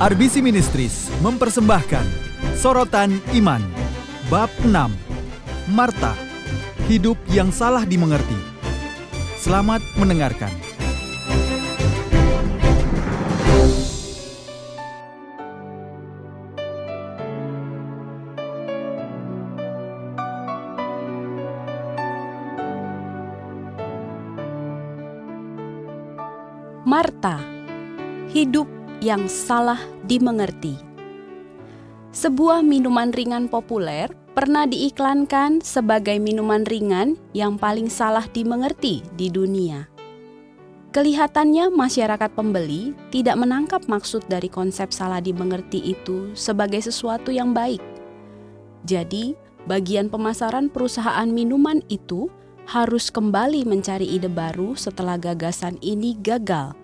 RBC Ministries mempersembahkan Sorotan Iman Bab 6 Marta Hidup yang salah dimengerti. Selamat mendengarkan. Marta Hidup yang salah dimengerti. Sebuah minuman ringan populer pernah diiklankan sebagai minuman ringan yang paling salah dimengerti di dunia. Kelihatannya masyarakat pembeli tidak menangkap maksud dari konsep salah dimengerti itu sebagai sesuatu yang baik. Jadi, bagian pemasaran perusahaan minuman itu harus kembali mencari ide baru setelah gagasan ini gagal.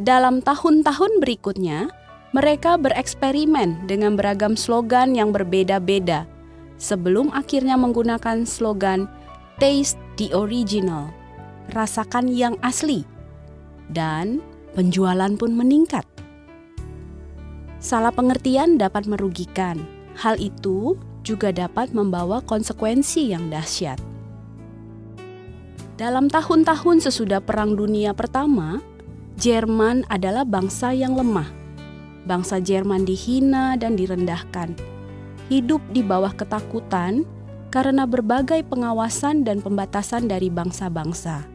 Dalam tahun-tahun berikutnya, mereka bereksperimen dengan beragam slogan yang berbeda-beda sebelum akhirnya menggunakan slogan "Taste the Original", rasakan yang asli, dan penjualan pun meningkat. Salah pengertian dapat merugikan. Hal itu juga dapat membawa konsekuensi yang dahsyat. Dalam tahun-tahun sesudah Perang Dunia Pertama, Jerman adalah bangsa yang lemah. Bangsa Jerman dihina dan direndahkan. Hidup di bawah ketakutan karena berbagai pengawasan dan pembatasan dari bangsa-bangsa.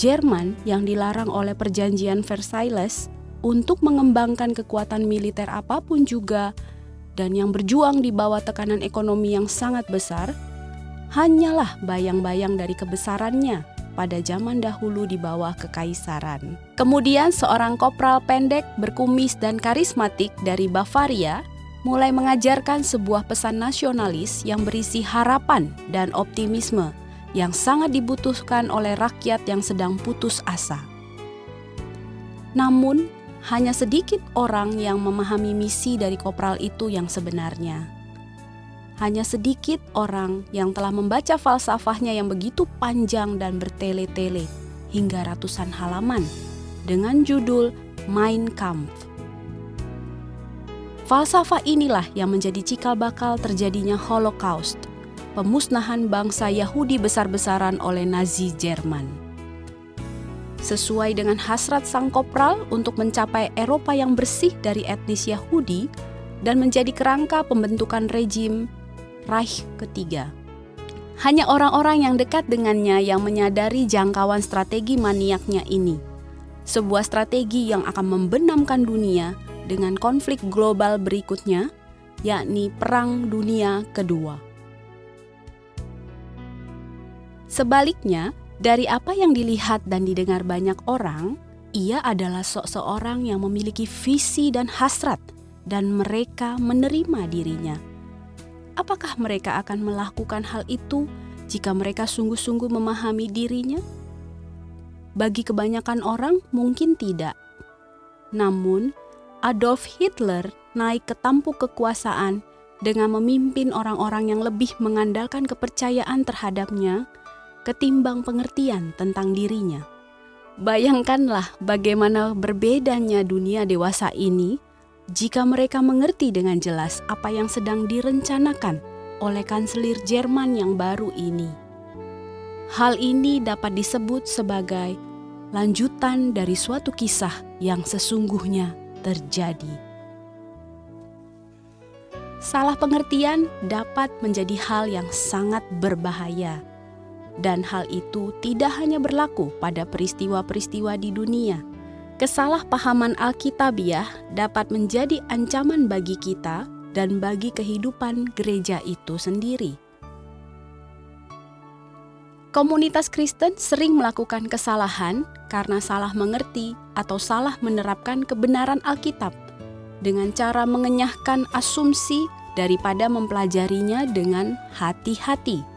Jerman yang dilarang oleh Perjanjian Versailles untuk mengembangkan kekuatan militer apa pun juga dan yang berjuang di bawah tekanan ekonomi yang sangat besar, hanyalah bayang-bayang dari kebesarannya pada zaman dahulu di bawah kekaisaran. Kemudian seorang kopral pendek berkumis dan karismatik dari Bavaria mulai mengajarkan sebuah pesan nasionalis yang berisi harapan dan optimisme yang sangat dibutuhkan oleh rakyat yang sedang putus asa. Namun, hanya sedikit orang yang memahami misi dari kopral itu yang sebenarnya hanya sedikit orang yang telah membaca falsafahnya yang begitu panjang dan bertele-tele hingga ratusan halaman dengan judul Mein Kampf. Falsafah inilah yang menjadi cikal bakal terjadinya Holocaust, pemusnahan bangsa Yahudi besar-besaran oleh Nazi Jerman. Sesuai dengan hasrat sang kopral untuk mencapai Eropa yang bersih dari etnis Yahudi dan menjadi kerangka pembentukan rejim Reich ketiga. Hanya orang-orang yang dekat dengannya yang menyadari jangkauan strategi maniaknya ini. Sebuah strategi yang akan membenamkan dunia dengan konflik global berikutnya, yakni Perang Dunia Kedua. Sebaliknya, dari apa yang dilihat dan didengar banyak orang, ia adalah seorang yang memiliki visi dan hasrat, dan mereka menerima dirinya apakah mereka akan melakukan hal itu jika mereka sungguh-sungguh memahami dirinya? Bagi kebanyakan orang, mungkin tidak. Namun, Adolf Hitler naik ke tampuk kekuasaan dengan memimpin orang-orang yang lebih mengandalkan kepercayaan terhadapnya ketimbang pengertian tentang dirinya. Bayangkanlah bagaimana berbedanya dunia dewasa ini jika mereka mengerti dengan jelas apa yang sedang direncanakan oleh kanselir Jerman yang baru ini. Hal ini dapat disebut sebagai lanjutan dari suatu kisah yang sesungguhnya terjadi. Salah pengertian dapat menjadi hal yang sangat berbahaya, dan hal itu tidak hanya berlaku pada peristiwa-peristiwa di dunia Kesalahpahaman Alkitabiah dapat menjadi ancaman bagi kita dan bagi kehidupan gereja itu sendiri. Komunitas Kristen sering melakukan kesalahan karena salah mengerti atau salah menerapkan kebenaran Alkitab dengan cara mengenyahkan asumsi daripada mempelajarinya dengan hati-hati.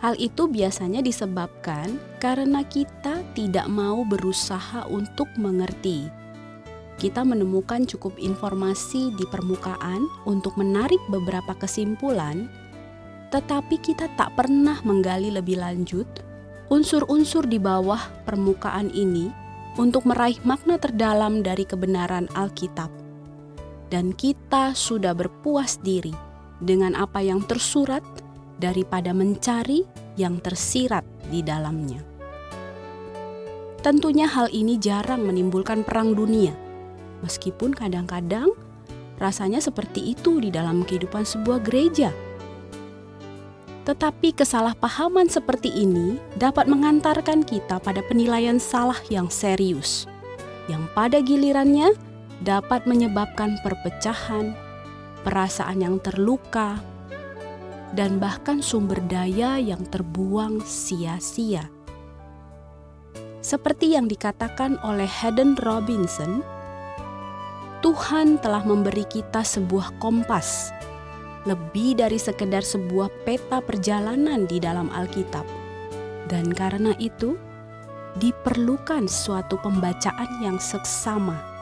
Hal itu biasanya disebabkan karena kita tidak mau berusaha untuk mengerti. Kita menemukan cukup informasi di permukaan untuk menarik beberapa kesimpulan, tetapi kita tak pernah menggali lebih lanjut unsur-unsur di bawah permukaan ini untuk meraih makna terdalam dari kebenaran Alkitab. Dan kita sudah berpuas diri dengan apa yang tersurat daripada mencari yang tersirat di dalamnya. Tentunya hal ini jarang menimbulkan perang dunia, meskipun kadang-kadang rasanya seperti itu di dalam kehidupan sebuah gereja. Tetapi kesalahpahaman seperti ini dapat mengantarkan kita pada penilaian salah yang serius, yang pada gilirannya dapat menyebabkan perpecahan, perasaan yang terluka, dan bahkan sumber daya yang terbuang sia-sia. Seperti yang dikatakan oleh Hayden Robinson, Tuhan telah memberi kita sebuah kompas, lebih dari sekedar sebuah peta perjalanan di dalam Alkitab. Dan karena itu, diperlukan suatu pembacaan yang seksama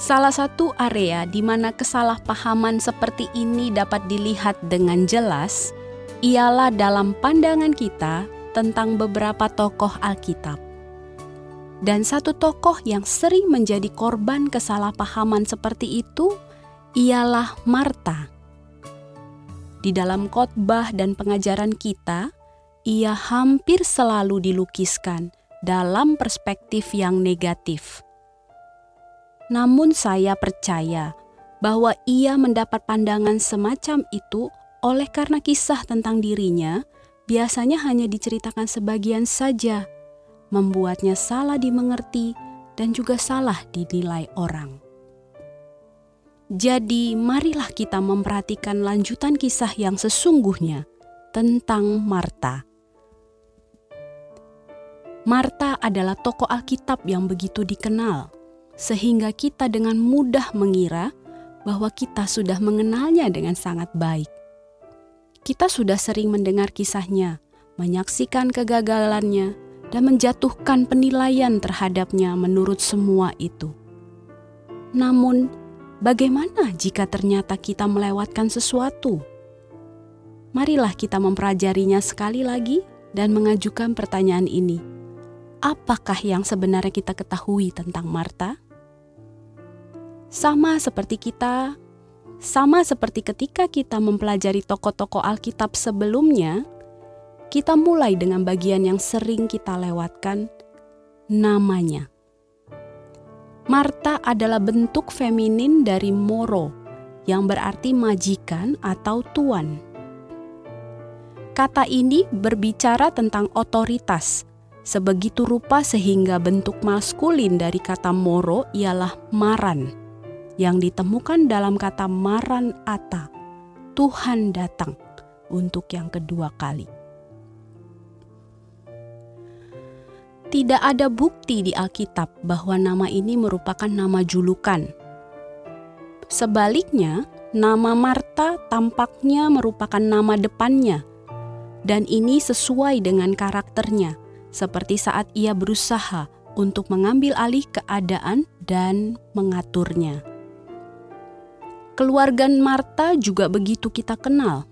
Salah satu area di mana kesalahpahaman seperti ini dapat dilihat dengan jelas ialah dalam pandangan kita tentang beberapa tokoh Alkitab. Dan satu tokoh yang sering menjadi korban kesalahpahaman seperti itu ialah Marta. Di dalam khotbah dan pengajaran kita, ia hampir selalu dilukiskan dalam perspektif yang negatif namun saya percaya bahwa ia mendapat pandangan semacam itu oleh karena kisah tentang dirinya biasanya hanya diceritakan sebagian saja, membuatnya salah dimengerti dan juga salah dinilai orang. Jadi, marilah kita memperhatikan lanjutan kisah yang sesungguhnya tentang Marta. Marta adalah tokoh Alkitab yang begitu dikenal sehingga kita dengan mudah mengira bahwa kita sudah mengenalnya dengan sangat baik. Kita sudah sering mendengar kisahnya, menyaksikan kegagalannya, dan menjatuhkan penilaian terhadapnya menurut semua itu. Namun, bagaimana jika ternyata kita melewatkan sesuatu? Marilah kita mempelajarinya sekali lagi dan mengajukan pertanyaan ini. Apakah yang sebenarnya kita ketahui tentang Marta? Sama seperti kita, sama seperti ketika kita mempelajari tokoh-tokoh Alkitab sebelumnya, kita mulai dengan bagian yang sering kita lewatkan, namanya. Marta adalah bentuk feminin dari moro, yang berarti majikan atau tuan. Kata ini berbicara tentang otoritas, sebegitu rupa sehingga bentuk maskulin dari kata moro ialah maran yang ditemukan dalam kata maran ata, Tuhan datang untuk yang kedua kali. Tidak ada bukti di Alkitab bahwa nama ini merupakan nama julukan. Sebaliknya, nama Marta tampaknya merupakan nama depannya, dan ini sesuai dengan karakternya, seperti saat ia berusaha untuk mengambil alih keadaan dan mengaturnya. Keluarga Marta juga begitu kita kenal.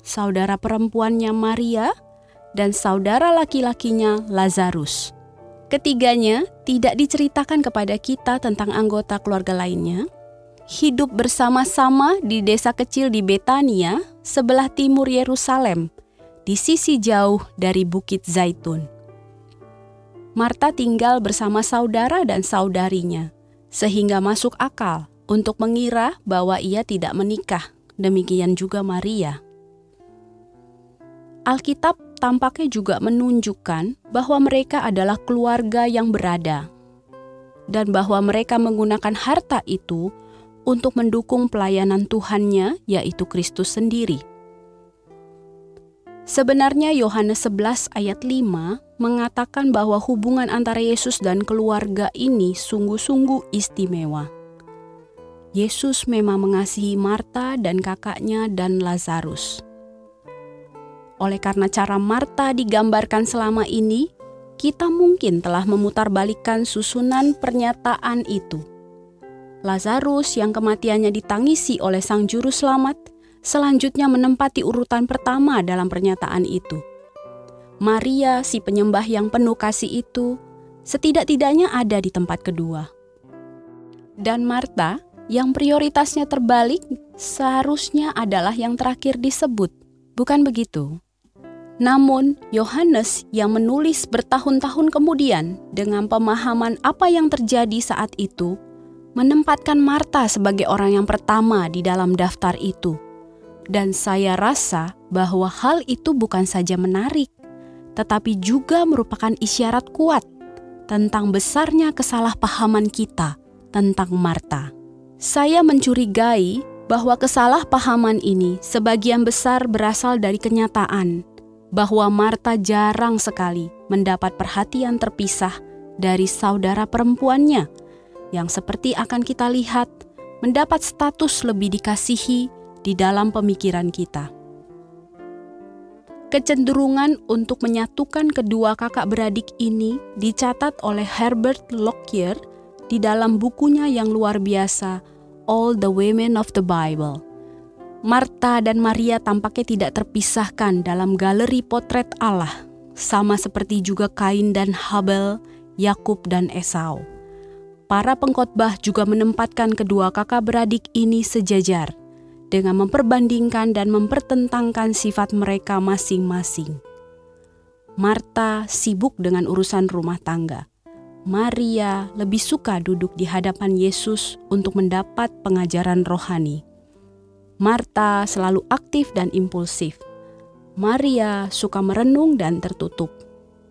Saudara perempuannya Maria dan saudara laki-lakinya Lazarus. Ketiganya tidak diceritakan kepada kita tentang anggota keluarga lainnya. Hidup bersama-sama di desa kecil di Betania, sebelah timur Yerusalem, di sisi jauh dari Bukit Zaitun. Marta tinggal bersama saudara dan saudarinya, sehingga masuk akal untuk mengira bahwa ia tidak menikah. Demikian juga Maria. Alkitab tampaknya juga menunjukkan bahwa mereka adalah keluarga yang berada, dan bahwa mereka menggunakan harta itu untuk mendukung pelayanan Tuhannya, yaitu Kristus sendiri. Sebenarnya Yohanes 11 ayat 5 mengatakan bahwa hubungan antara Yesus dan keluarga ini sungguh-sungguh istimewa. Yesus memang mengasihi Marta dan kakaknya dan Lazarus. Oleh karena cara Marta digambarkan selama ini, kita mungkin telah memutarbalikkan susunan pernyataan itu. Lazarus yang kematiannya ditangisi oleh sang juru selamat, selanjutnya menempati urutan pertama dalam pernyataan itu. Maria, si penyembah yang penuh kasih itu, setidak-tidaknya ada di tempat kedua. Dan Marta, yang prioritasnya terbalik, seharusnya adalah yang terakhir disebut, bukan begitu? Namun, Yohanes yang menulis bertahun-tahun kemudian dengan pemahaman apa yang terjadi saat itu, menempatkan Marta sebagai orang yang pertama di dalam daftar itu. Dan saya rasa bahwa hal itu bukan saja menarik, tetapi juga merupakan isyarat kuat tentang besarnya kesalahpahaman kita tentang Marta. Saya mencurigai bahwa kesalahpahaman ini sebagian besar berasal dari kenyataan bahwa Marta jarang sekali mendapat perhatian terpisah dari saudara perempuannya, yang seperti akan kita lihat mendapat status lebih dikasihi di dalam pemikiran kita. Kecenderungan untuk menyatukan kedua kakak beradik ini dicatat oleh Herbert Lockyer di dalam bukunya yang luar biasa, All the Women of the Bible. Marta dan Maria tampaknya tidak terpisahkan dalam galeri potret Allah, sama seperti juga Kain dan Habel, Yakub dan Esau. Para pengkhotbah juga menempatkan kedua kakak beradik ini sejajar dengan memperbandingkan dan mempertentangkan sifat mereka masing-masing. Marta sibuk dengan urusan rumah tangga. Maria lebih suka duduk di hadapan Yesus untuk mendapat pengajaran rohani. Marta selalu aktif dan impulsif. Maria suka merenung dan tertutup.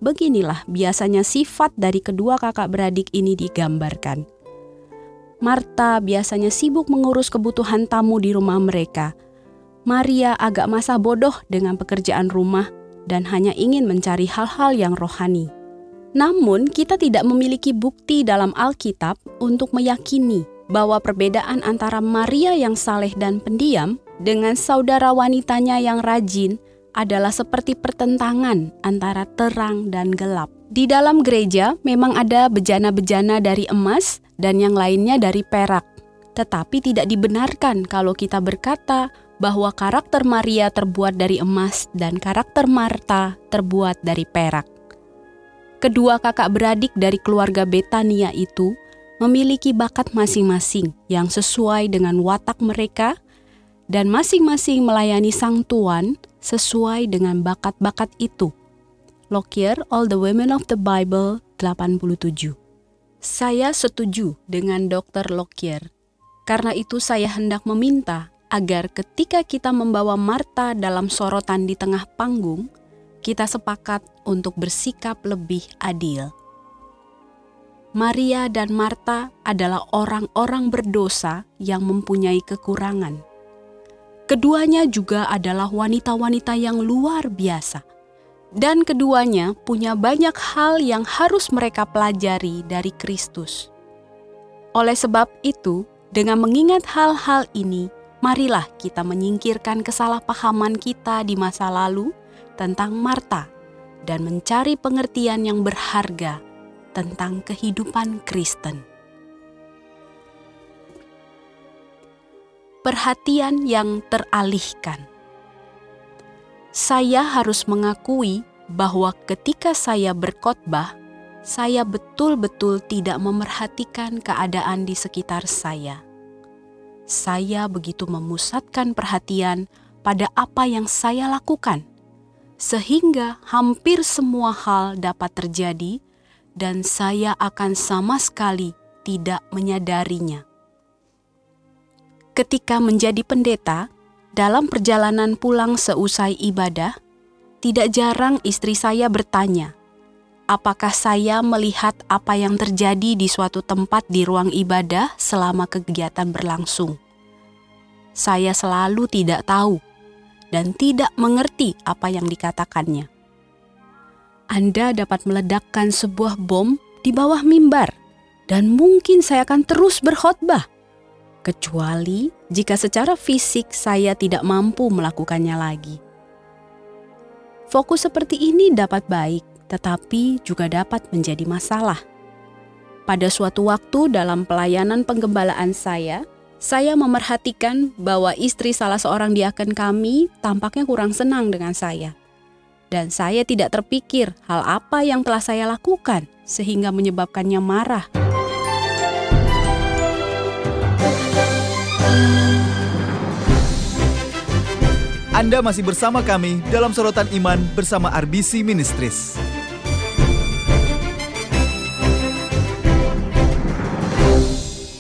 Beginilah biasanya sifat dari kedua kakak beradik ini digambarkan. Marta biasanya sibuk mengurus kebutuhan tamu di rumah mereka. Maria agak masa bodoh dengan pekerjaan rumah dan hanya ingin mencari hal-hal yang rohani. Namun, kita tidak memiliki bukti dalam Alkitab untuk meyakini bahwa perbedaan antara Maria yang saleh dan pendiam dengan saudara wanitanya yang rajin adalah seperti pertentangan antara terang dan gelap. Di dalam gereja memang ada bejana-bejana dari emas dan yang lainnya dari perak. Tetapi tidak dibenarkan kalau kita berkata bahwa karakter Maria terbuat dari emas dan karakter Marta terbuat dari perak. Kedua kakak beradik dari keluarga Betania itu memiliki bakat masing-masing yang sesuai dengan watak mereka dan masing-masing melayani sang tuan sesuai dengan bakat-bakat itu. Lockyer All the Women of the Bible 87 Saya setuju dengan Dr. Lockyer. Karena itu saya hendak meminta agar ketika kita membawa Marta dalam sorotan di tengah panggung, kita sepakat untuk bersikap lebih adil. Maria dan Marta adalah orang-orang berdosa yang mempunyai kekurangan. Keduanya juga adalah wanita-wanita yang luar biasa, dan keduanya punya banyak hal yang harus mereka pelajari dari Kristus. Oleh sebab itu, dengan mengingat hal-hal ini, marilah kita menyingkirkan kesalahpahaman kita di masa lalu tentang Marta dan mencari pengertian yang berharga tentang kehidupan Kristen. Perhatian yang teralihkan. Saya harus mengakui bahwa ketika saya berkhotbah, saya betul-betul tidak memerhatikan keadaan di sekitar saya. Saya begitu memusatkan perhatian pada apa yang saya lakukan, sehingga hampir semua hal dapat terjadi dan saya akan sama sekali tidak menyadarinya. Ketika menjadi pendeta, dalam perjalanan pulang seusai ibadah, tidak jarang istri saya bertanya, apakah saya melihat apa yang terjadi di suatu tempat di ruang ibadah selama kegiatan berlangsung. Saya selalu tidak tahu dan tidak mengerti apa yang dikatakannya. Anda dapat meledakkan sebuah bom di bawah mimbar, dan mungkin saya akan terus berkhotbah, kecuali jika secara fisik saya tidak mampu melakukannya lagi. Fokus seperti ini dapat baik, tetapi juga dapat menjadi masalah. Pada suatu waktu dalam pelayanan penggembalaan saya, saya memerhatikan bahwa istri salah seorang diaken kami tampaknya kurang senang dengan saya dan saya tidak terpikir hal apa yang telah saya lakukan sehingga menyebabkannya marah. Anda masih bersama kami dalam sorotan iman bersama RBC Ministries.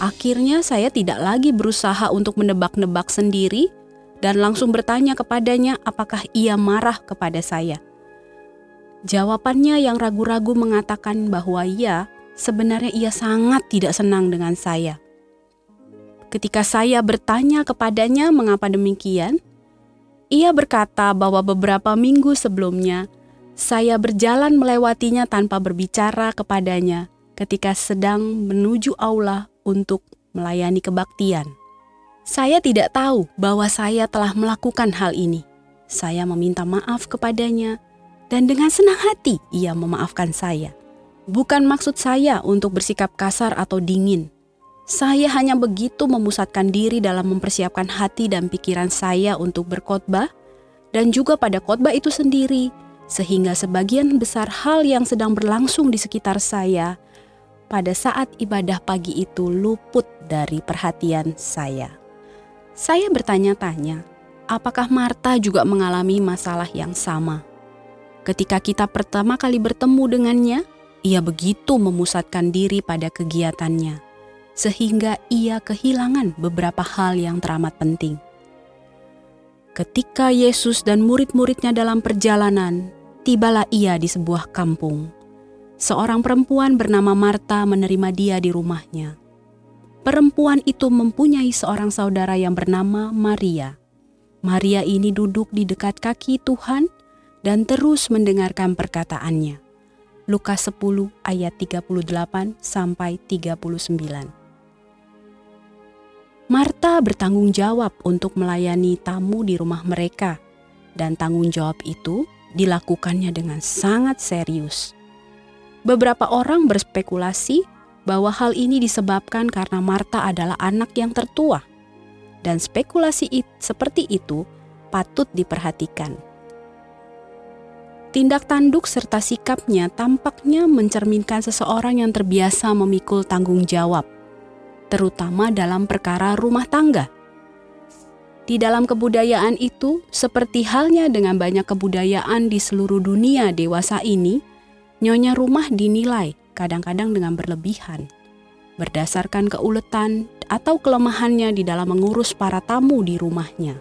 Akhirnya saya tidak lagi berusaha untuk menebak-nebak sendiri dan langsung bertanya kepadanya apakah ia marah kepada saya. Jawabannya yang ragu-ragu mengatakan bahwa ia sebenarnya ia sangat tidak senang dengan saya. Ketika saya bertanya kepadanya mengapa demikian, ia berkata bahwa beberapa minggu sebelumnya saya berjalan melewatinya tanpa berbicara kepadanya ketika sedang menuju aula untuk melayani kebaktian. Saya tidak tahu bahwa saya telah melakukan hal ini. Saya meminta maaf kepadanya, dan dengan senang hati ia memaafkan saya. Bukan maksud saya untuk bersikap kasar atau dingin, saya hanya begitu memusatkan diri dalam mempersiapkan hati dan pikiran saya untuk berkhotbah dan juga pada khotbah itu sendiri, sehingga sebagian besar hal yang sedang berlangsung di sekitar saya pada saat ibadah pagi itu luput dari perhatian saya. Saya bertanya-tanya, apakah Marta juga mengalami masalah yang sama? Ketika kita pertama kali bertemu dengannya, ia begitu memusatkan diri pada kegiatannya sehingga ia kehilangan beberapa hal yang teramat penting. Ketika Yesus dan murid-muridnya dalam perjalanan, tibalah ia di sebuah kampung. Seorang perempuan bernama Marta menerima dia di rumahnya. Perempuan itu mempunyai seorang saudara yang bernama Maria. Maria ini duduk di dekat kaki Tuhan dan terus mendengarkan perkataannya. Lukas 10 ayat 38 sampai 39. Marta bertanggung jawab untuk melayani tamu di rumah mereka, dan tanggung jawab itu dilakukannya dengan sangat serius. Beberapa orang berspekulasi bahwa hal ini disebabkan karena Marta adalah anak yang tertua, dan spekulasi it, seperti itu patut diperhatikan. Tindak tanduk serta sikapnya tampaknya mencerminkan seseorang yang terbiasa memikul tanggung jawab terutama dalam perkara rumah tangga. Di dalam kebudayaan itu, seperti halnya dengan banyak kebudayaan di seluruh dunia dewasa ini, nyonya rumah dinilai kadang-kadang dengan berlebihan, berdasarkan keuletan atau kelemahannya di dalam mengurus para tamu di rumahnya.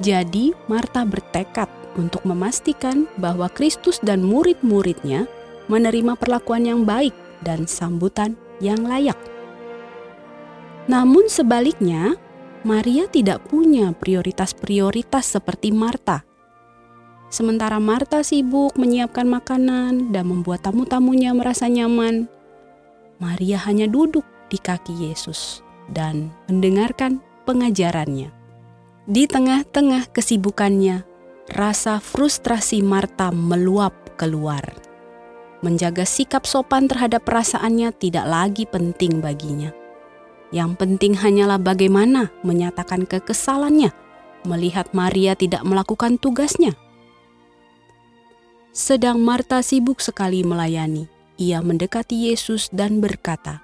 Jadi, Marta bertekad untuk memastikan bahwa Kristus dan murid-muridnya menerima perlakuan yang baik dan sambutan yang layak. Namun sebaliknya, Maria tidak punya prioritas-prioritas seperti Marta. Sementara Marta sibuk menyiapkan makanan dan membuat tamu-tamunya merasa nyaman, Maria hanya duduk di kaki Yesus dan mendengarkan pengajarannya. Di tengah-tengah kesibukannya, rasa frustrasi Marta meluap keluar. Menjaga sikap sopan terhadap perasaannya tidak lagi penting baginya yang penting hanyalah bagaimana menyatakan kekesalannya melihat Maria tidak melakukan tugasnya. Sedang Marta sibuk sekali melayani. Ia mendekati Yesus dan berkata,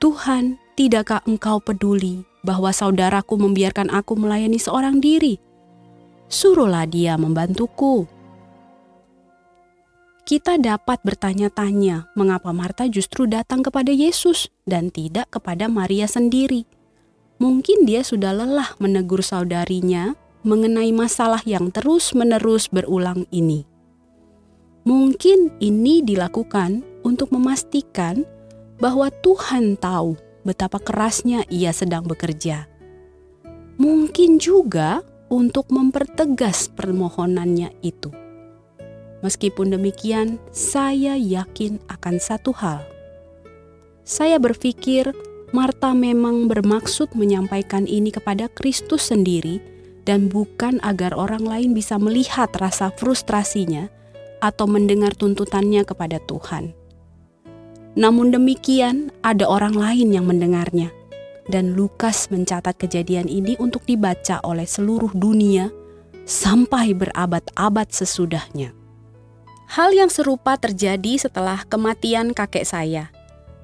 "Tuhan, tidakkah Engkau peduli bahwa saudaraku membiarkan aku melayani seorang diri? Suruhlah dia membantuku." kita dapat bertanya-tanya mengapa Marta justru datang kepada Yesus dan tidak kepada Maria sendiri. Mungkin dia sudah lelah menegur saudarinya mengenai masalah yang terus-menerus berulang ini. Mungkin ini dilakukan untuk memastikan bahwa Tuhan tahu betapa kerasnya ia sedang bekerja. Mungkin juga untuk mempertegas permohonannya itu Meskipun demikian, saya yakin akan satu hal. Saya berpikir Marta memang bermaksud menyampaikan ini kepada Kristus sendiri dan bukan agar orang lain bisa melihat rasa frustrasinya atau mendengar tuntutannya kepada Tuhan. Namun demikian, ada orang lain yang mendengarnya, dan Lukas mencatat kejadian ini untuk dibaca oleh seluruh dunia sampai berabad-abad sesudahnya. Hal yang serupa terjadi setelah kematian kakek saya.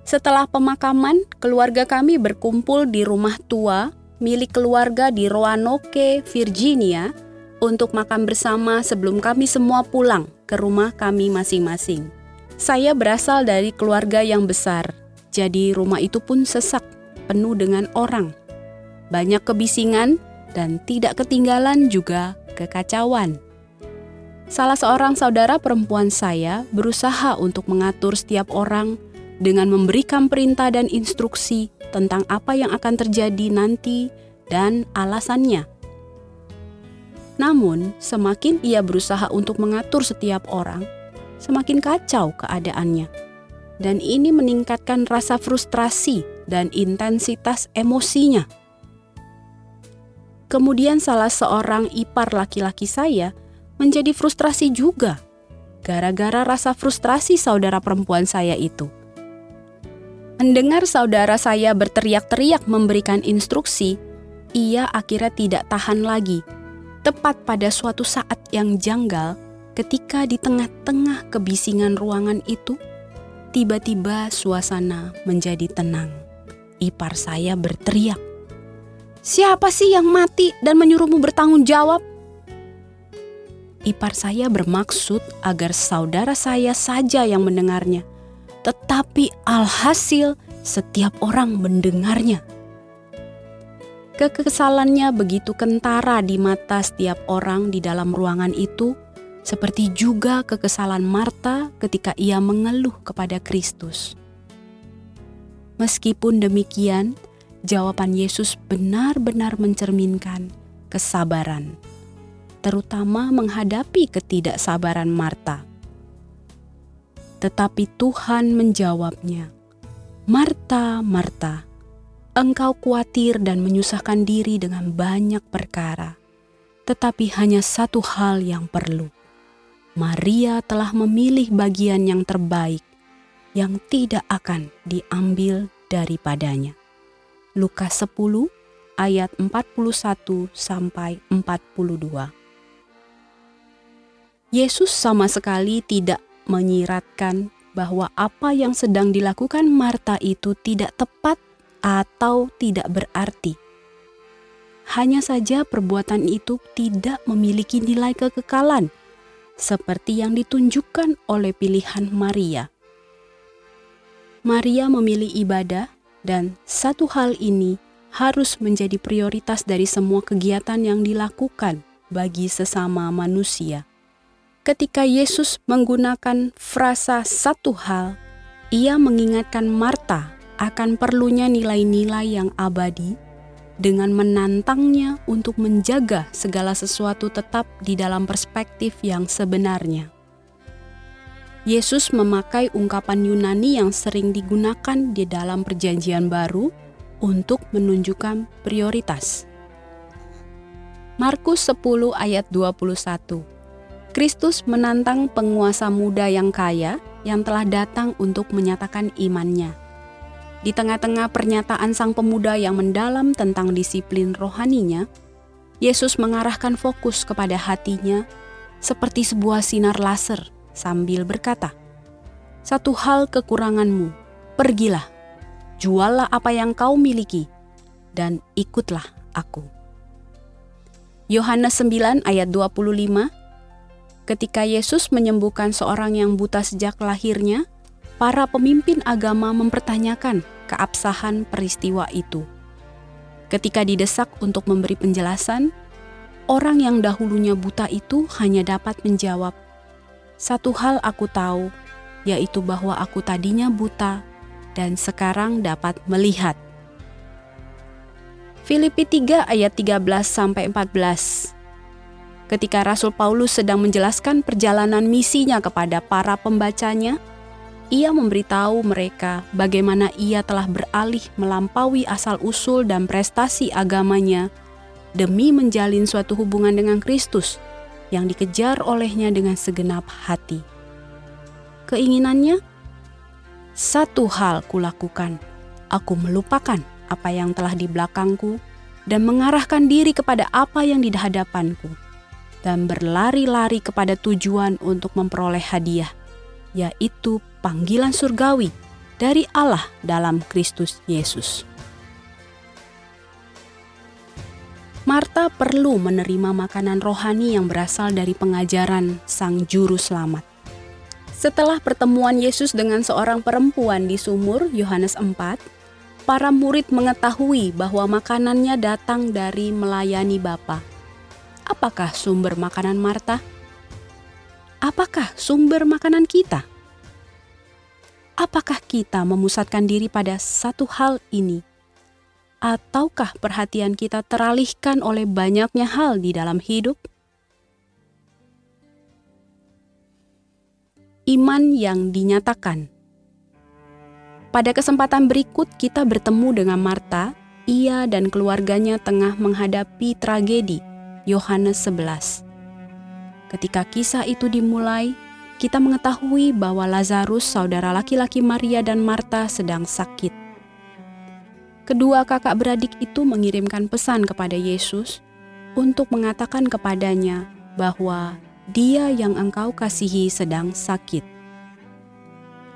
Setelah pemakaman, keluarga kami berkumpul di rumah tua milik keluarga di Roanoke, Virginia, untuk makan bersama sebelum kami semua pulang ke rumah kami masing-masing. Saya berasal dari keluarga yang besar, jadi rumah itu pun sesak, penuh dengan orang. Banyak kebisingan dan tidak ketinggalan juga kekacauan. Salah seorang saudara perempuan saya berusaha untuk mengatur setiap orang dengan memberikan perintah dan instruksi tentang apa yang akan terjadi nanti dan alasannya. Namun, semakin ia berusaha untuk mengatur setiap orang, semakin kacau keadaannya. Dan ini meningkatkan rasa frustrasi dan intensitas emosinya. Kemudian salah seorang ipar laki-laki saya menjadi frustrasi juga gara-gara rasa frustrasi saudara perempuan saya itu. Mendengar saudara saya berteriak-teriak memberikan instruksi, ia akhirnya tidak tahan lagi. Tepat pada suatu saat yang janggal, ketika di tengah-tengah kebisingan ruangan itu, tiba-tiba suasana menjadi tenang. Ipar saya berteriak, "Siapa sih yang mati dan menyuruhmu bertanggung jawab?" ipar saya bermaksud agar saudara saya saja yang mendengarnya, tetapi alhasil setiap orang mendengarnya. Kekesalannya begitu kentara di mata setiap orang di dalam ruangan itu, seperti juga kekesalan Marta ketika ia mengeluh kepada Kristus. Meskipun demikian, jawaban Yesus benar-benar mencerminkan kesabaran terutama menghadapi ketidaksabaran Marta. Tetapi Tuhan menjawabnya, "Marta, Marta, engkau khawatir dan menyusahkan diri dengan banyak perkara, tetapi hanya satu hal yang perlu. Maria telah memilih bagian yang terbaik, yang tidak akan diambil daripadanya." Lukas 10 ayat 41 sampai 42. Yesus sama sekali tidak menyiratkan bahwa apa yang sedang dilakukan Marta itu tidak tepat atau tidak berarti. Hanya saja perbuatan itu tidak memiliki nilai kekekalan, seperti yang ditunjukkan oleh pilihan Maria. Maria memilih ibadah, dan satu hal ini harus menjadi prioritas dari semua kegiatan yang dilakukan bagi sesama manusia. Ketika Yesus menggunakan frasa satu hal, ia mengingatkan Marta akan perlunya nilai-nilai yang abadi dengan menantangnya untuk menjaga segala sesuatu tetap di dalam perspektif yang sebenarnya. Yesus memakai ungkapan Yunani yang sering digunakan di dalam Perjanjian Baru untuk menunjukkan prioritas. Markus 10 ayat 21 Kristus menantang penguasa muda yang kaya yang telah datang untuk menyatakan imannya. Di tengah-tengah pernyataan sang pemuda yang mendalam tentang disiplin rohaninya, Yesus mengarahkan fokus kepada hatinya seperti sebuah sinar laser sambil berkata, "Satu hal kekuranganmu, pergilah, juallah apa yang kau miliki, dan ikutlah aku." Yohanes 9 ayat 25 Ketika Yesus menyembuhkan seorang yang buta sejak lahirnya, para pemimpin agama mempertanyakan keabsahan peristiwa itu. Ketika didesak untuk memberi penjelasan, orang yang dahulunya buta itu hanya dapat menjawab, "Satu hal aku tahu, yaitu bahwa aku tadinya buta dan sekarang dapat melihat." Filipi 3 ayat 13 sampai 14 ketika Rasul Paulus sedang menjelaskan perjalanan misinya kepada para pembacanya, ia memberitahu mereka bagaimana ia telah beralih melampaui asal-usul dan prestasi agamanya demi menjalin suatu hubungan dengan Kristus yang dikejar olehnya dengan segenap hati. Keinginannya, satu hal kulakukan, aku melupakan apa yang telah di belakangku dan mengarahkan diri kepada apa yang di hadapanku dan berlari-lari kepada tujuan untuk memperoleh hadiah, yaitu panggilan surgawi dari Allah dalam Kristus Yesus. Marta perlu menerima makanan rohani yang berasal dari pengajaran Sang Juru Selamat. Setelah pertemuan Yesus dengan seorang perempuan di sumur Yohanes 4, para murid mengetahui bahwa makanannya datang dari melayani Bapa. Apakah sumber makanan Marta? Apakah sumber makanan kita? Apakah kita memusatkan diri pada satu hal ini ataukah perhatian kita teralihkan oleh banyaknya hal di dalam hidup? Iman yang dinyatakan. Pada kesempatan berikut kita bertemu dengan Marta, ia dan keluarganya tengah menghadapi tragedi Yohanes 11. Ketika kisah itu dimulai, kita mengetahui bahwa Lazarus, saudara laki-laki Maria dan Marta sedang sakit kedua kakak beradik itu mengirimkan pesan kepada Yesus untuk mengatakan kepadanya bahwa Dia yang engkau kasihi sedang sakit.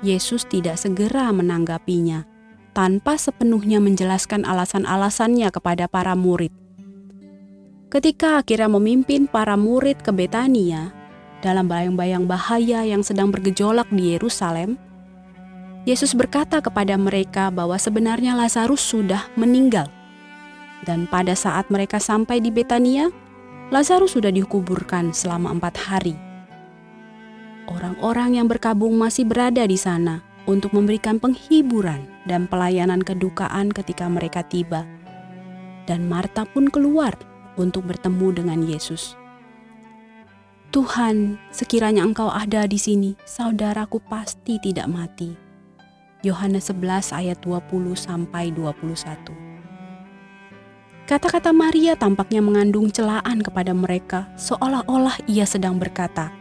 Yesus tidak segera menanggapinya tanpa sepenuhnya menjelaskan alasan-alasannya kepada para murid. Ketika akhirnya memimpin para murid ke Betania dalam bayang-bayang bahaya yang sedang bergejolak di Yerusalem, Yesus berkata kepada mereka bahwa sebenarnya Lazarus sudah meninggal. Dan pada saat mereka sampai di Betania, Lazarus sudah dikuburkan selama empat hari. Orang-orang yang berkabung masih berada di sana untuk memberikan penghiburan dan pelayanan kedukaan ketika mereka tiba. Dan Marta pun keluar untuk bertemu dengan Yesus. Tuhan, sekiranya Engkau ada di sini, saudaraku pasti tidak mati. Yohanes 11 ayat 20 sampai 21. Kata-kata Maria tampaknya mengandung celaan kepada mereka, seolah-olah ia sedang berkata,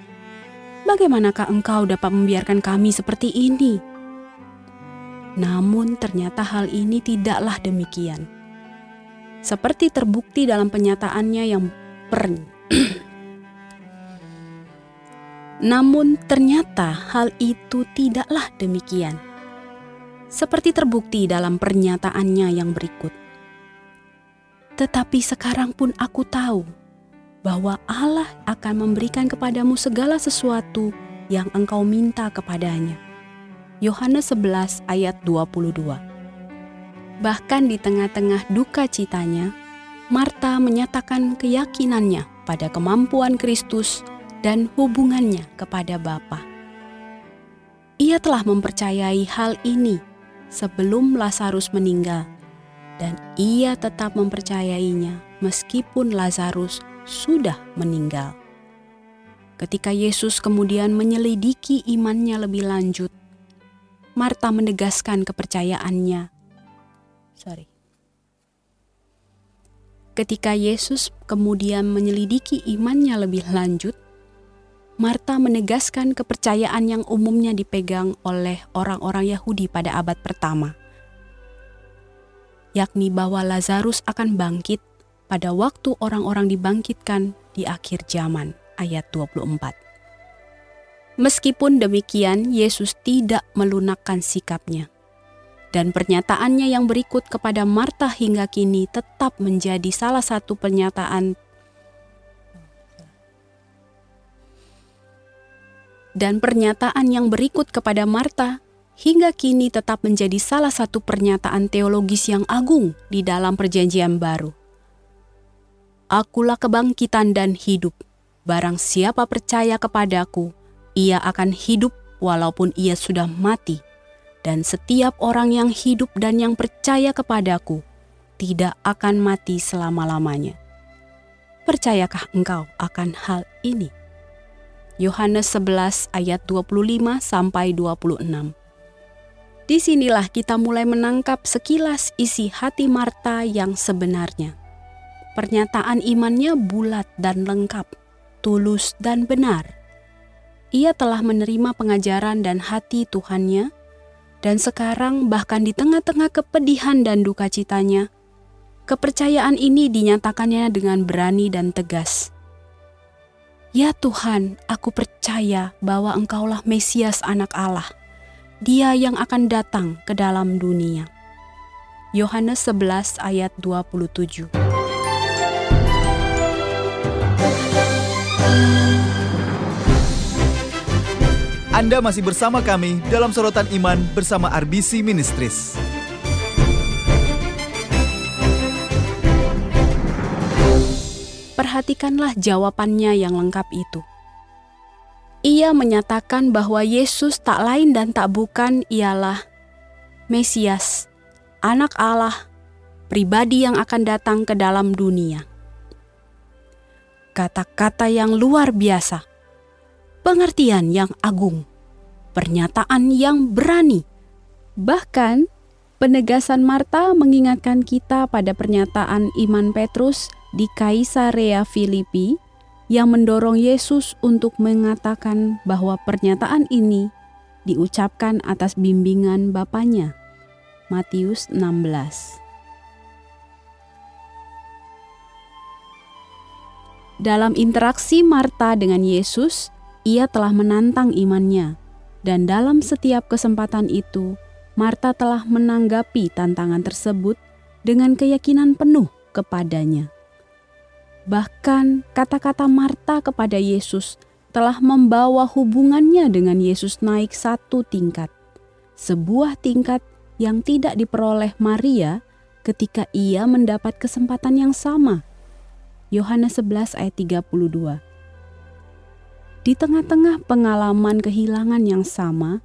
"Bagaimanakah engkau dapat membiarkan kami seperti ini?" Namun ternyata hal ini tidaklah demikian. Seperti terbukti dalam penyataannya yang per Namun ternyata hal itu tidaklah demikian seperti terbukti dalam pernyataannya yang berikut. Tetapi sekarang pun aku tahu bahwa Allah akan memberikan kepadamu segala sesuatu yang engkau minta kepadanya. Yohanes 11 ayat 22 Bahkan di tengah-tengah duka citanya, Marta menyatakan keyakinannya pada kemampuan Kristus dan hubungannya kepada Bapa. Ia telah mempercayai hal ini sebelum Lazarus meninggal, dan ia tetap mempercayainya meskipun Lazarus sudah meninggal. Ketika Yesus kemudian menyelidiki imannya lebih lanjut, Marta menegaskan kepercayaannya. Sorry. Ketika Yesus kemudian menyelidiki imannya lebih lanjut, Marta menegaskan kepercayaan yang umumnya dipegang oleh orang-orang Yahudi pada abad pertama, yakni bahwa Lazarus akan bangkit pada waktu orang-orang dibangkitkan di akhir zaman, ayat 24. Meskipun demikian, Yesus tidak melunakkan sikapnya. Dan pernyataannya yang berikut kepada Marta hingga kini tetap menjadi salah satu pernyataan dan pernyataan yang berikut kepada Marta hingga kini tetap menjadi salah satu pernyataan teologis yang agung di dalam Perjanjian Baru. Akulah kebangkitan dan hidup. Barang siapa percaya kepadaku, ia akan hidup walaupun ia sudah mati. Dan setiap orang yang hidup dan yang percaya kepadaku tidak akan mati selama-lamanya. Percayakah engkau akan hal ini? Yohanes 11 ayat 25 sampai 26. Di sinilah kita mulai menangkap sekilas isi hati Marta yang sebenarnya. Pernyataan imannya bulat dan lengkap, tulus dan benar. Ia telah menerima pengajaran dan hati Tuhannya, dan sekarang bahkan di tengah-tengah kepedihan dan duka citanya, kepercayaan ini dinyatakannya dengan berani dan tegas Ya Tuhan, aku percaya bahwa Engkaulah Mesias anak Allah, dia yang akan datang ke dalam dunia. Yohanes 11 ayat 27 Anda masih bersama kami dalam sorotan iman bersama RBC Ministries. Perhatikanlah jawabannya yang lengkap itu. Ia menyatakan bahwa Yesus tak lain dan tak bukan ialah Mesias, Anak Allah, pribadi yang akan datang ke dalam dunia. Kata-kata yang luar biasa, pengertian yang agung, pernyataan yang berani. Bahkan, penegasan Marta mengingatkan kita pada pernyataan iman Petrus di Kaisarea Filipi yang mendorong Yesus untuk mengatakan bahwa pernyataan ini diucapkan atas bimbingan Bapaknya. Matius 16 Dalam interaksi Marta dengan Yesus, ia telah menantang imannya, dan dalam setiap kesempatan itu, Marta telah menanggapi tantangan tersebut dengan keyakinan penuh kepadanya. Bahkan kata-kata Marta kepada Yesus telah membawa hubungannya dengan Yesus naik satu tingkat. Sebuah tingkat yang tidak diperoleh Maria ketika ia mendapat kesempatan yang sama. Yohanes 11 ayat 32. Di tengah-tengah pengalaman kehilangan yang sama,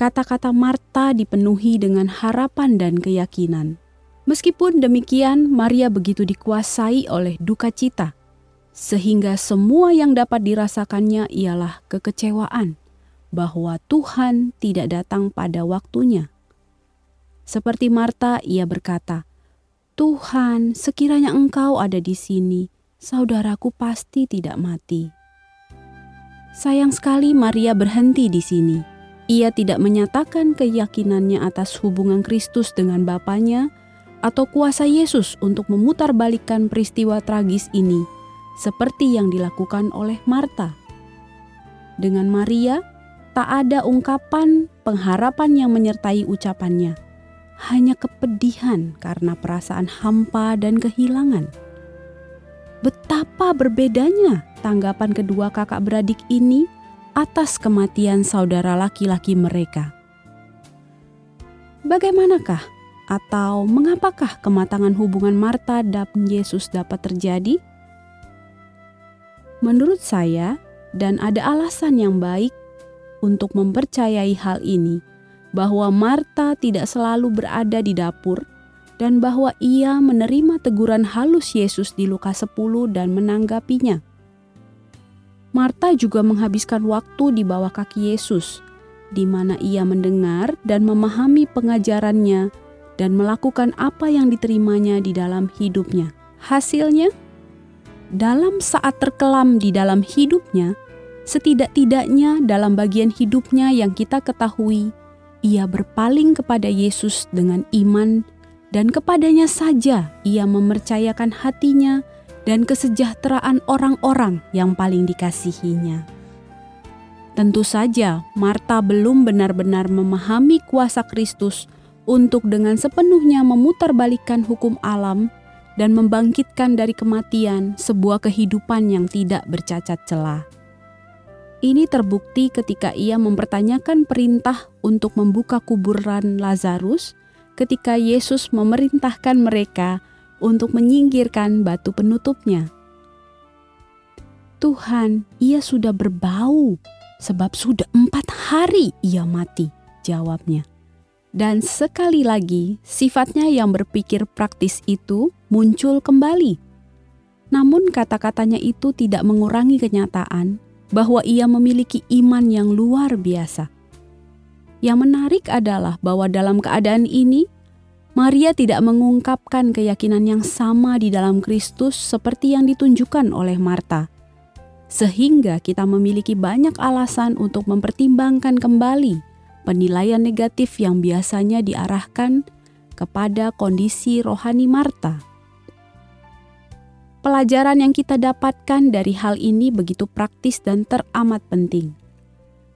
kata-kata Marta dipenuhi dengan harapan dan keyakinan. Meskipun demikian, Maria begitu dikuasai oleh duka cita, sehingga semua yang dapat dirasakannya ialah kekecewaan bahwa Tuhan tidak datang pada waktunya. Seperti Marta, ia berkata, "Tuhan, sekiranya Engkau ada di sini, saudaraku pasti tidak mati." Sayang sekali, Maria berhenti di sini. Ia tidak menyatakan keyakinannya atas hubungan Kristus dengan Bapaknya atau kuasa Yesus untuk memutarbalikkan peristiwa tragis ini, seperti yang dilakukan oleh Marta. Dengan Maria, tak ada ungkapan pengharapan yang menyertai ucapannya, hanya kepedihan karena perasaan hampa dan kehilangan. Betapa berbedanya tanggapan kedua kakak beradik ini atas kematian saudara laki-laki mereka. Bagaimanakah atau mengapakah kematangan hubungan Marta dan Yesus dapat terjadi? Menurut saya, dan ada alasan yang baik untuk mempercayai hal ini, bahwa Marta tidak selalu berada di dapur dan bahwa ia menerima teguran halus Yesus di Lukas 10 dan menanggapinya. Marta juga menghabiskan waktu di bawah kaki Yesus, di mana ia mendengar dan memahami pengajarannya dan melakukan apa yang diterimanya di dalam hidupnya. Hasilnya, dalam saat terkelam di dalam hidupnya, setidak-tidaknya dalam bagian hidupnya yang kita ketahui, ia berpaling kepada Yesus dengan iman dan kepadanya saja ia mempercayakan hatinya dan kesejahteraan orang-orang yang paling dikasihinya. Tentu saja, Marta belum benar-benar memahami kuasa Kristus untuk dengan sepenuhnya memutarbalikkan hukum alam dan membangkitkan dari kematian sebuah kehidupan yang tidak bercacat celah. Ini terbukti ketika ia mempertanyakan perintah untuk membuka kuburan Lazarus ketika Yesus memerintahkan mereka untuk menyingkirkan batu penutupnya. Tuhan, ia sudah berbau sebab sudah empat hari ia mati, jawabnya. Dan sekali lagi, sifatnya yang berpikir praktis itu muncul kembali. Namun kata-katanya itu tidak mengurangi kenyataan bahwa ia memiliki iman yang luar biasa. Yang menarik adalah bahwa dalam keadaan ini, Maria tidak mengungkapkan keyakinan yang sama di dalam Kristus seperti yang ditunjukkan oleh Marta. Sehingga kita memiliki banyak alasan untuk mempertimbangkan kembali penilaian negatif yang biasanya diarahkan kepada kondisi rohani Marta. Pelajaran yang kita dapatkan dari hal ini begitu praktis dan teramat penting.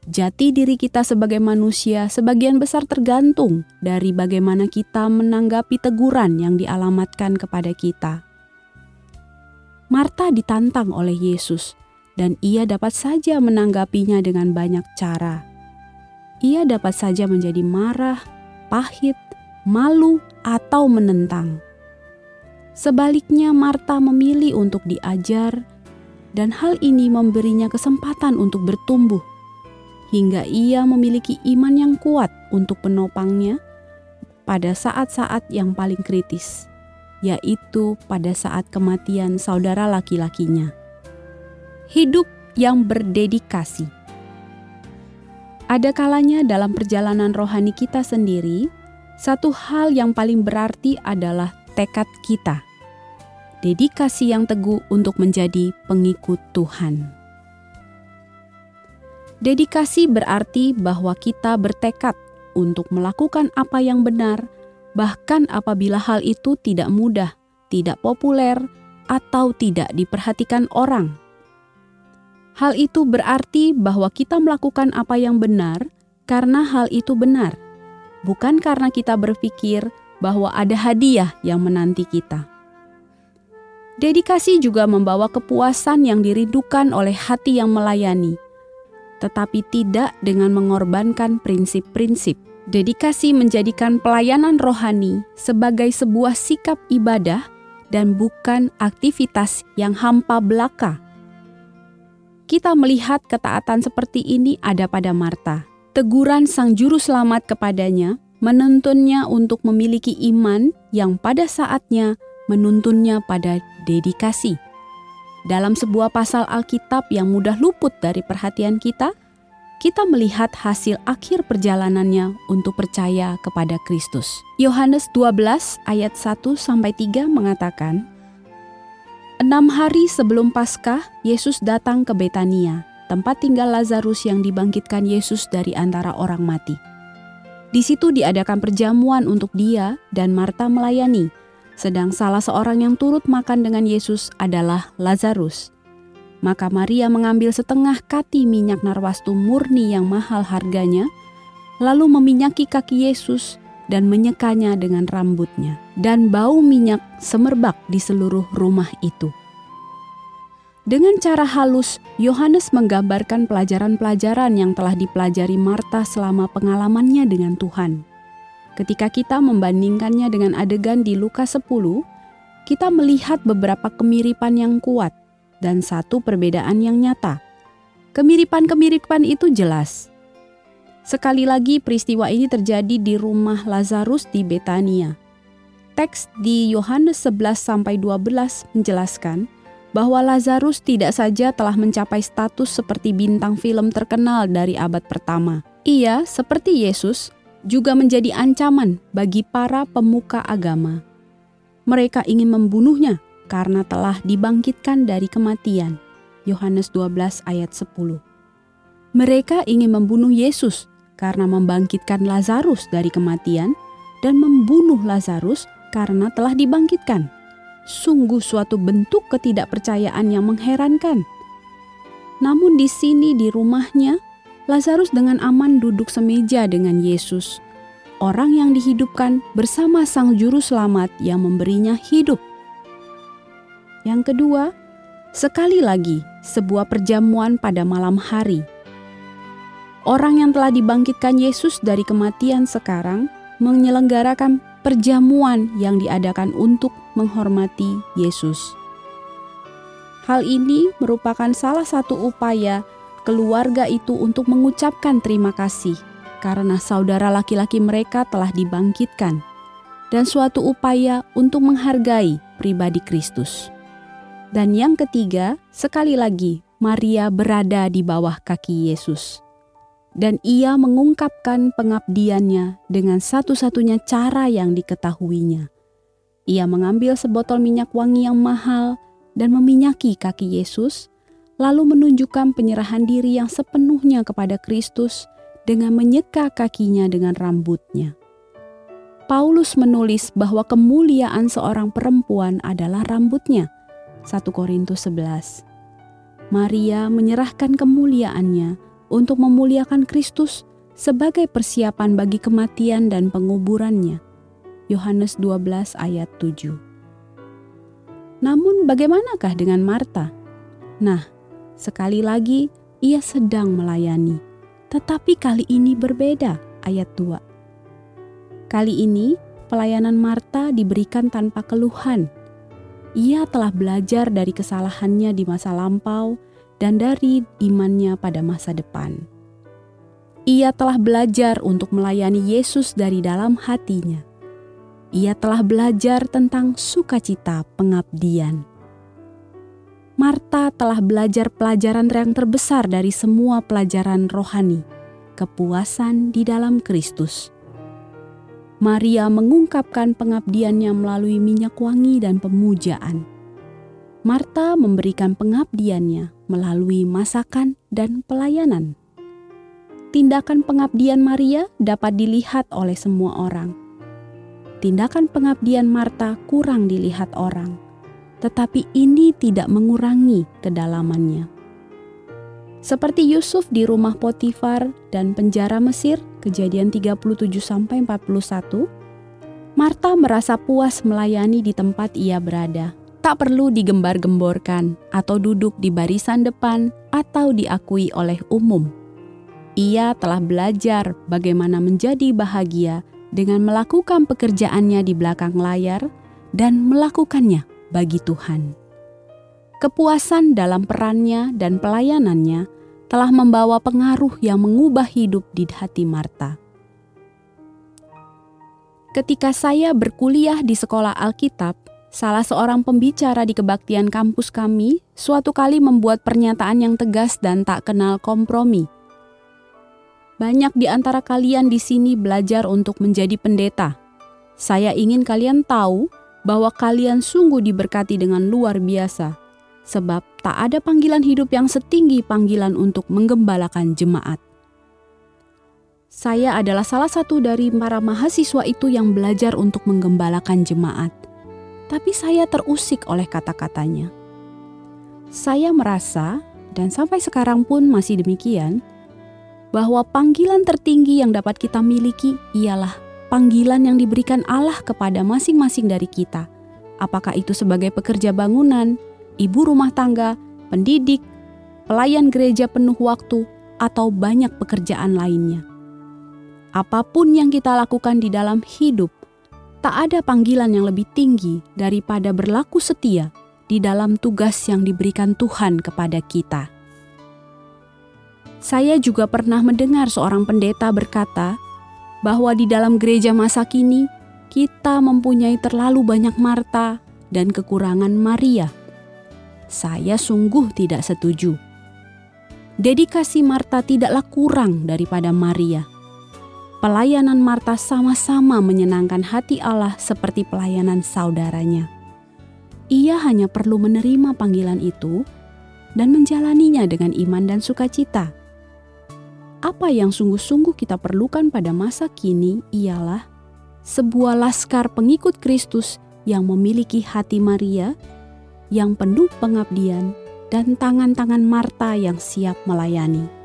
Jati diri kita sebagai manusia sebagian besar tergantung dari bagaimana kita menanggapi teguran yang dialamatkan kepada kita. Marta ditantang oleh Yesus, dan ia dapat saja menanggapinya dengan banyak cara. Ia dapat saja menjadi marah, pahit, malu, atau menentang. Sebaliknya, Marta memilih untuk diajar, dan hal ini memberinya kesempatan untuk bertumbuh hingga ia memiliki iman yang kuat untuk penopangnya pada saat-saat yang paling kritis, yaitu pada saat kematian saudara laki-lakinya. Hidup yang berdedikasi. Ada kalanya dalam perjalanan rohani kita sendiri, satu hal yang paling berarti adalah tekad kita. Dedikasi yang teguh untuk menjadi pengikut Tuhan. Dedikasi berarti bahwa kita bertekad untuk melakukan apa yang benar, bahkan apabila hal itu tidak mudah, tidak populer, atau tidak diperhatikan orang. Hal itu berarti bahwa kita melakukan apa yang benar karena hal itu benar, bukan karena kita berpikir bahwa ada hadiah yang menanti kita. Dedikasi juga membawa kepuasan yang dirindukan oleh hati yang melayani tetapi tidak dengan mengorbankan prinsip-prinsip. Dedikasi menjadikan pelayanan rohani sebagai sebuah sikap ibadah dan bukan aktivitas yang hampa belaka. Kita melihat ketaatan seperti ini ada pada Marta. Teguran Sang Juru Selamat kepadanya menuntunnya untuk memiliki iman yang pada saatnya menuntunnya pada dedikasi. Dalam sebuah pasal Alkitab yang mudah luput dari perhatian kita, kita melihat hasil akhir perjalanannya untuk percaya kepada Kristus. Yohanes 12 ayat 1 sampai 3 mengatakan, Enam hari sebelum Paskah, Yesus datang ke Betania, tempat tinggal Lazarus yang dibangkitkan Yesus dari antara orang mati. Di situ diadakan perjamuan untuk dia dan Marta melayani, sedang salah seorang yang turut makan dengan Yesus adalah Lazarus. Maka Maria mengambil setengah kati minyak narwastu murni yang mahal harganya, lalu meminyaki kaki Yesus dan menyekanya dengan rambutnya, dan bau minyak semerbak di seluruh rumah itu. Dengan cara halus, Yohanes menggambarkan pelajaran-pelajaran yang telah dipelajari Marta selama pengalamannya dengan Tuhan. Ketika kita membandingkannya dengan adegan di Lukas 10, kita melihat beberapa kemiripan yang kuat dan satu perbedaan yang nyata. Kemiripan-kemiripan itu jelas. Sekali lagi peristiwa ini terjadi di rumah Lazarus di Betania. Teks di Yohanes 11 sampai 12 menjelaskan bahwa Lazarus tidak saja telah mencapai status seperti bintang film terkenal dari abad pertama. Ia, seperti Yesus, juga menjadi ancaman bagi para pemuka agama. Mereka ingin membunuhnya karena telah dibangkitkan dari kematian. Yohanes 12 ayat 10. Mereka ingin membunuh Yesus karena membangkitkan Lazarus dari kematian dan membunuh Lazarus karena telah dibangkitkan. Sungguh suatu bentuk ketidakpercayaan yang mengherankan. Namun di sini di rumahnya Lazarus dengan aman duduk semeja dengan Yesus, orang yang dihidupkan bersama Sang Juru Selamat yang memberinya hidup. Yang kedua, sekali lagi sebuah perjamuan pada malam hari. Orang yang telah dibangkitkan Yesus dari kematian sekarang menyelenggarakan perjamuan yang diadakan untuk menghormati Yesus. Hal ini merupakan salah satu upaya keluarga itu untuk mengucapkan terima kasih karena saudara laki-laki mereka telah dibangkitkan, dan suatu upaya untuk menghargai pribadi Kristus. Dan yang ketiga, sekali lagi, Maria berada di bawah kaki Yesus, dan ia mengungkapkan pengabdiannya dengan satu-satunya cara yang diketahuinya. Ia mengambil sebotol minyak wangi yang mahal dan meminyaki kaki Yesus lalu menunjukkan penyerahan diri yang sepenuhnya kepada Kristus dengan menyeka kakinya dengan rambutnya. Paulus menulis bahwa kemuliaan seorang perempuan adalah rambutnya, 1 Korintus 11. Maria menyerahkan kemuliaannya untuk memuliakan Kristus sebagai persiapan bagi kematian dan penguburannya. Yohanes 12 ayat 7. Namun bagaimanakah dengan Marta? Nah, sekali lagi ia sedang melayani, tetapi kali ini berbeda ayat 2. Kali ini pelayanan Marta diberikan tanpa keluhan ia telah belajar dari kesalahannya di masa lampau dan dari imannya pada masa depan. Ia telah belajar untuk melayani Yesus dari dalam hatinya. Ia telah belajar tentang sukacita pengabdian. Marta telah belajar pelajaran yang terbesar dari semua pelajaran rohani, kepuasan di dalam Kristus. Maria mengungkapkan pengabdiannya melalui minyak wangi dan pemujaan. Marta memberikan pengabdiannya melalui masakan dan pelayanan. Tindakan pengabdian Maria dapat dilihat oleh semua orang. Tindakan pengabdian Marta kurang dilihat orang, tetapi ini tidak mengurangi kedalamannya. Seperti Yusuf di rumah Potifar dan penjara Mesir, Kejadian 37 sampai 41, Marta merasa puas melayani di tempat ia berada. Tak perlu digembar-gemborkan atau duduk di barisan depan atau diakui oleh umum. Ia telah belajar bagaimana menjadi bahagia dengan melakukan pekerjaannya di belakang layar dan melakukannya bagi Tuhan. Kepuasan dalam perannya dan pelayanannya telah membawa pengaruh yang mengubah hidup di hati Marta. Ketika saya berkuliah di sekolah Alkitab, salah seorang pembicara di kebaktian kampus kami suatu kali membuat pernyataan yang tegas dan tak kenal kompromi. Banyak di antara kalian di sini belajar untuk menjadi pendeta. Saya ingin kalian tahu bahwa kalian sungguh diberkati dengan luar biasa sebab tak ada panggilan hidup yang setinggi panggilan untuk menggembalakan jemaat. Saya adalah salah satu dari para mahasiswa itu yang belajar untuk menggembalakan jemaat, tapi saya terusik oleh kata-katanya. Saya merasa, dan sampai sekarang pun masih demikian, bahwa panggilan tertinggi yang dapat kita miliki ialah panggilan yang diberikan Allah kepada masing-masing dari kita, apakah itu sebagai pekerja bangunan, ibu rumah tangga, pendidik, pelayan gereja penuh waktu, atau banyak pekerjaan lainnya. Apa pun yang kita lakukan di dalam hidup, tak ada panggilan yang lebih tinggi daripada berlaku setia di dalam tugas yang diberikan Tuhan kepada kita. Saya juga pernah mendengar seorang pendeta berkata bahwa di dalam gereja masa kini kita mempunyai terlalu banyak Marta dan kekurangan Maria saya sungguh tidak setuju. Dedikasi Marta tidaklah kurang daripada Maria. Pelayanan Marta sama-sama menyenangkan hati Allah seperti pelayanan saudaranya. Ia hanya perlu menerima panggilan itu dan menjalaninya dengan iman dan sukacita. Apa yang sungguh-sungguh kita perlukan pada masa kini ialah sebuah laskar pengikut Kristus yang memiliki hati Maria yang penuh pengabdian, dan tangan-tangan Marta yang siap melayani.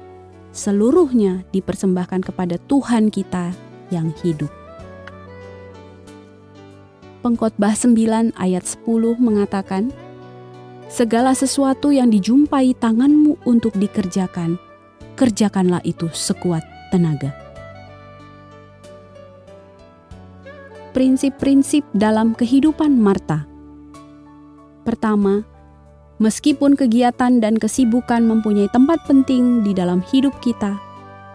Seluruhnya dipersembahkan kepada Tuhan kita yang hidup. Pengkhotbah 9 ayat 10 mengatakan, Segala sesuatu yang dijumpai tanganmu untuk dikerjakan, kerjakanlah itu sekuat tenaga. Prinsip-prinsip dalam kehidupan Marta Pertama, meskipun kegiatan dan kesibukan mempunyai tempat penting di dalam hidup kita,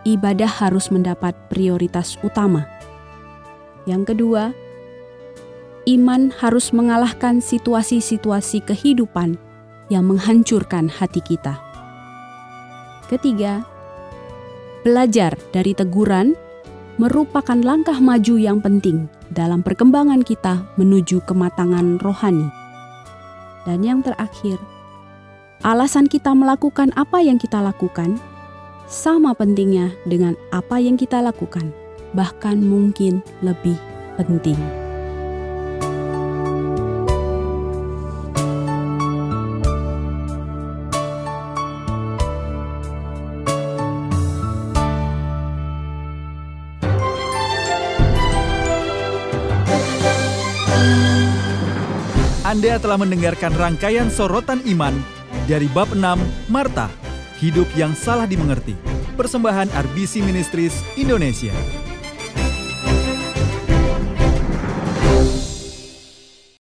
ibadah harus mendapat prioritas utama. Yang kedua, iman harus mengalahkan situasi-situasi kehidupan yang menghancurkan hati kita. Ketiga, belajar dari teguran merupakan langkah maju yang penting dalam perkembangan kita menuju kematangan rohani. Dan yang terakhir, Alasan kita melakukan apa yang kita lakukan sama pentingnya dengan apa yang kita lakukan, bahkan mungkin lebih penting. Anda telah mendengarkan rangkaian sorotan iman dari bab 6 Marta, hidup yang salah dimengerti. Persembahan RBC Ministries Indonesia.